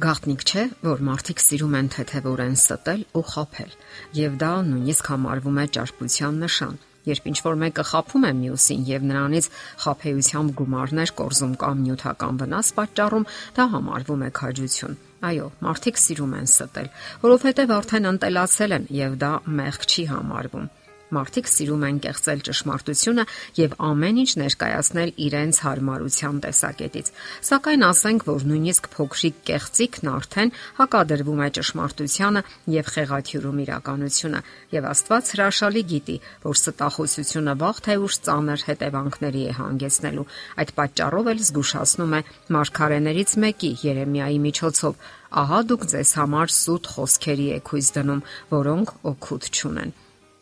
Գաղտնիք չէ, որ մարդիկ սիրում են թեթևորեն ստել ու խափել, եւ դա նույնիսկ համարվում է ճարպության նշան։ Երբ ինչ որ մեկը խափում է մյուսին եւ նրանից խափեությամբ գումարներ կորզում կամ նյութական վնաս պատճառում, դա համարվում է քաջություն։ Այո, մարդիկ սիրում են ստել, որովհետեւ արդեն ընտելացել են եւ դա մեղք չի համարվում։ Մարդիկ սիրում են կեղծել ճշմարտությունը եւ ամեն ինչ ներկայացնել իրենց հարմարության տեսակետից։ Սակայն ասենք, որ նույնիսկ փոքրիկ կեղծիկն արդեն հակադրվում է ճշմարտությանը եւ խեղաթյուրում իրականությունը, եւ Աստված հրաշալի գիտի, որ ստախոսությունը վաղ թե ուշ ծանր հետևանքների է հանգեցնելու։ Այդ պատճառով էլ զգուշացնում է մարգարեներից մեկի Երեմիայի միջոցով. ահա դուք ձեզ համար սուտ խոսքերի եք հույս դնում, որոնք օգուտ չունեն։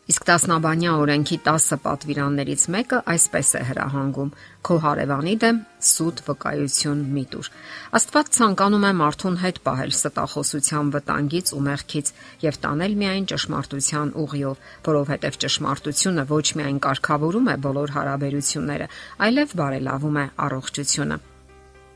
Իսկ տասնաբանյա օրենքի 10 պատվիրաններից մեկը այսպես է հրահանգում. քո հարևանի դեմ սուտ վկայություն մի տուր։ Աստված ցանկանում է մարդուն հետ պահել ստախոսության վտանգից ու մեղքից եւ տանել միայն ճշմարտության ուղիով, որովհետեւ ճշմարտությունը ոչ միայն կարգավորում է բոլոր հարաբերությունները, այլև բարելավում է առողջությունը։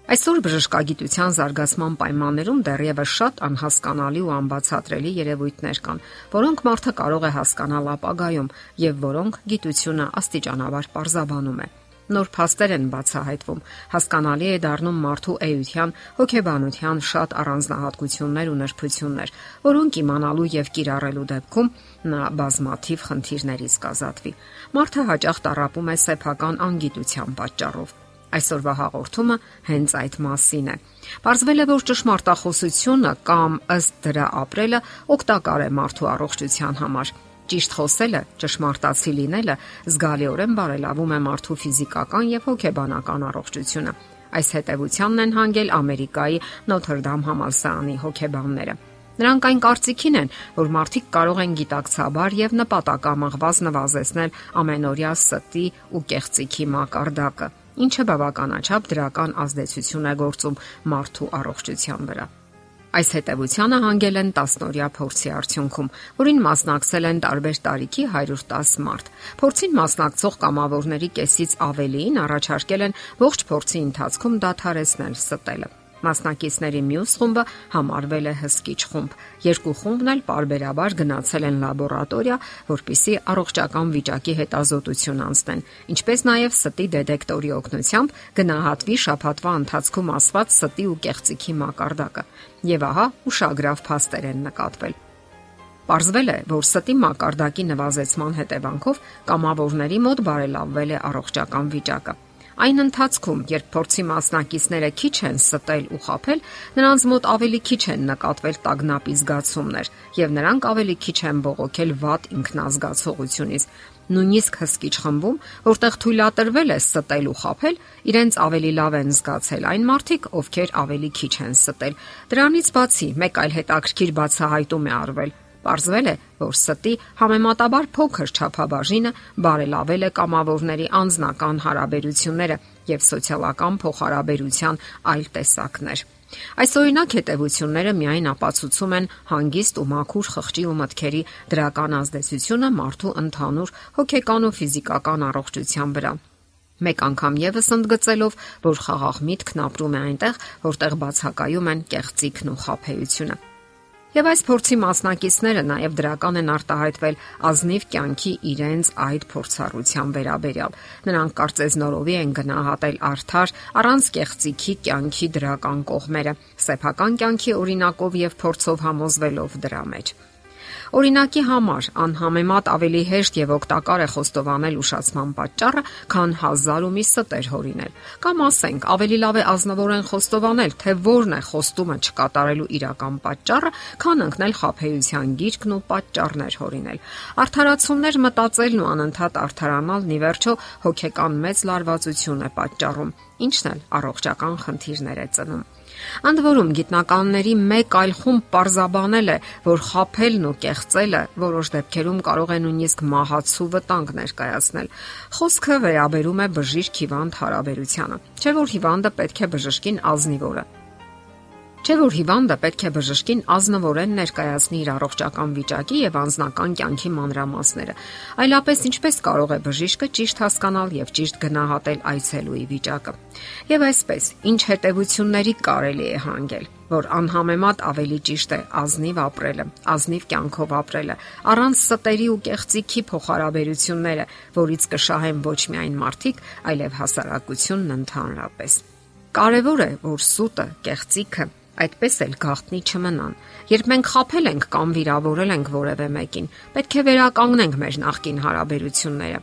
Այսօր բժշկագիտության զարգացման պայմաններում դեռևս շատ անհասկանալի ու անբացատրելի երևույթներ կան, որոնք մարդը կարող է հասկանալ ապագայում եւ որոնք գիտությունը աստիճանաբար parzabանում է նոր փաստեր են բացահայտվում, հասկանալի է դառնում մարդու էության, հոգեբանության շատ առանձնահատկություններ ու նրբություններ, որոնք իմանալու եւ կիրառելու դեպքում նա բազմաթիվ խնդիրներից կազատվի։ Մարդը հաճախ տարապում է սեփական անգիտության պատճառով Այսօրվա հաղորդումը հենց այդ մասին է։ Պարզվել է, որ ճշմարտախոսությունը կամ ըստ դրա ապրելը օգտակար է մարդու առողջության համար։ Ճիշտ խոսելը, ճշմարտացի լինելը զգալիորեն բարելավում է մարդու ֆիզիկական եւ հոգեբանական առողջությունը։ Այս հետևությանն են հանգել Ամերիկայի Նոթրդամ համալսարանի հոգեբանները։ Նրանք այն կարծիքին են, որ մարդիկ կարող են գիտակցաբար եւ նպատակամղված նվազեցնել ամենօրյա ստի ու կեղծիքի մակարդակը ինչը բավականաչափ դրական ազդեցություն է գործում մարդու առողջության վրա։ Այս հետևությանը հանգել են տասնօրյա փորձի արդյունքում, որին մասնակցել են տարբեր տարիքի 110 մարդ։ Փորձին մասնակցող կամավորների կեսից ավելիին առաջարկել են ողջ փորձի ընթացքում դադարեցնել ստելը։ Մասնակիցների մյուս խումբը համարվել է հսկիչ խումբ։ Երկու խումբն էլ parberabar գնացել են լաբորատորիա, որpիսի առողջական վիճակի հետազոտություն անցնեն, ինչպես նաև ստի դետեկտորի օգնությամբ գնահատվի շփաթվա ընթացքում ասված ստի ու կեղծիքի մակարդակը։ Եվ ահա ուշագրավ փաստեր են նկատվել։ Պարզվել է, որ ստի մակարդակի նվազեցման հետևանքով կամավորների մոտ բարելավվել է առողջական վիճակը։ Այն ընթացքում, երբ փորձի մասնակիցները քիչ են ստել ու խაფել, նրանց մոտ ավելի քիչ են նկատվել տագնապի զգացումներ, եւ նրանք ավելի քիչ են բողոքել վատ ինքնազգացողությունից։ Նույնիսկ հսկիչ խմբում, որտեղ թույլատրվել է ստել ու խაფել, իրենց ավելի լավ են զգացել այն մարդիկ, ովքեր ավելի քիչ են ստել։ Դրանից բացի, մեկ այլ հետաքրքիր բացահայտում է արվել. Պարզվել է, որ ստի համեմատաբար փոքր չափաբաժինը բարելավել է կամավորների անձնական հարաբերությունները եւ սոցիալական փոխհարաբերության այլ տեսակներ։ Այս օրինակ հետևությունները միայն ապացուցում են հանգիստ ու մաքուր խղճի ու մտքերի դրական ազդեցությունը մարդու ընդհանուր հոգեկան ու ֆիզիկական առողջության վրա։ Մեկ անգամ եւս ընդգծելով, որ խաղաղ միտքն ապրում է այնտեղ, որտեղ բացակայում են կեղծիքն ու խափեությունը։ Եվ այս փորձի մասնակիցները նաև դրական են արտահայտվել ազնիվ կյանքի իրենց այդ փորձառության վերաբերյալ։ Նրանք կարծես նորովի են գնահատել արդար առանց կեղծիքի կյանքի դրական կողմերը, սեփական կյանքի օրինակով եւ փորձով համոզվելով դրա մեջ։ Օրինակի համար անհամեմատ ավելի հեշտ եւ օգտակար է խոստովանել ուշացման պատճառը, քան հազար ու մի ստեր հորինել։ Կամ ասենք, ավելի լավ է ազնվորեն խոստովանել, թե որն է խոստումը չկատարելու իրական պատճառը, քան ընկնել խափեության գիրկն ու պատճառներ հորինել։ Արդարացումներ մտածելն ու անընդհատ արդարանալն ի վերջո հոգեկան մեծ լարվածություն է պատճառում, ինչն էլ առողջական խնդիրներ է ծնում։ Ընդ որում գիտնականների մեկ այլ խումբ parzabanել է, որ խափելն ու կեղծելը որոշ դեպքերում կարող է նույնիսկ մահացու վտանգ ներկայացնել։ Խոսքը վերաբերում է բժիշկ հիվանդ հարաբերությանը, չէ՞ որ հիվանդը պետք է բժշկին ազնիվորը Չէ որ հիվանդը պետք է բժշկին ազնվորեն ներկայացնի իր առողջական վիճակի եւ անձնական կյանքի մանրամասները, այլապես ինչպես կարող է բժիշկը ճիշտ հասկանալ եւ ճիշտ գնահատել այցելուի վիճակը։ Եվ այսպես, ինչ հետևությունների կարելի է հանգել որ անհամեմատ ավելի ճիշտ է ազնիվ ապրելը, ազնիվ կյանքով ապրելը, առանց ստերի ու կեղծիքի փոխհարաբերությունները, որից կշահեն ոչ միայն մարդիկ, այլև հասարակությունն ընդհանրապես։ Կարևոր է, որ սուտը, կեղծիքը այդպես էլ գաղտնի չմնան։ Երբ մենք խափել ենք կամ վիրավորել ենք որևէ մեկին, պետք է վերականգնենք մեր նախկին հարաբերությունները։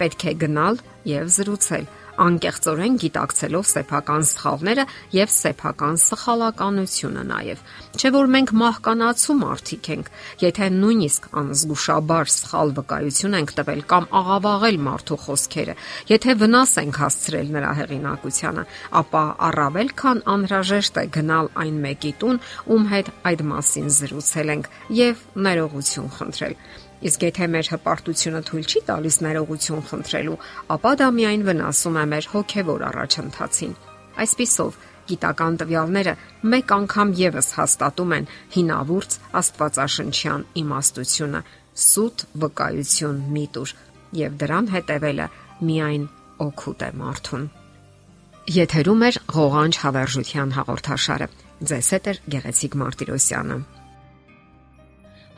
Պետք է գնալ եւ զրուցել, անկեղծորեն գիտակցելով սեփական սխալները եւ սեփական սխալականությունը նաեւ։ Չէ որ մենք մահկանացու մարդիկ ենք, եթե նույնիսկ անզգուշաբար սխալ վկայություն ենք տվել կամ աղավաղել մարդու խոսքերը, եթե վնաս ենք հասցրել նրա հեղինակությանը, ապա առավել քան անհրաժեշտ է գնալ այն մեկի տուն, ում հետ այդ մասին զրուցել ենք եւ ներողություն խնդրել Իսկ եթե մեր հպարտությունը թույլ չի տալիս ներողություն խնդրելու, ապա դա միայն վնասում է մեր հոգևոր առաջընթացին։ Այսպիսով, գիտական տվյալները մեկ անգամ եւս հաստատում են հինավուրց Աստվածաշնչյան իմաստությունը՝ սուտ վկայություն միտուր, եւ դրան հետևելը միայն օգուտ է մարդուն։ Եթերում է ղողանջ հավերժության հաղորդաշարը։ Ձեզ հետ է Գեղեցիկ Մարտիրոսյանը։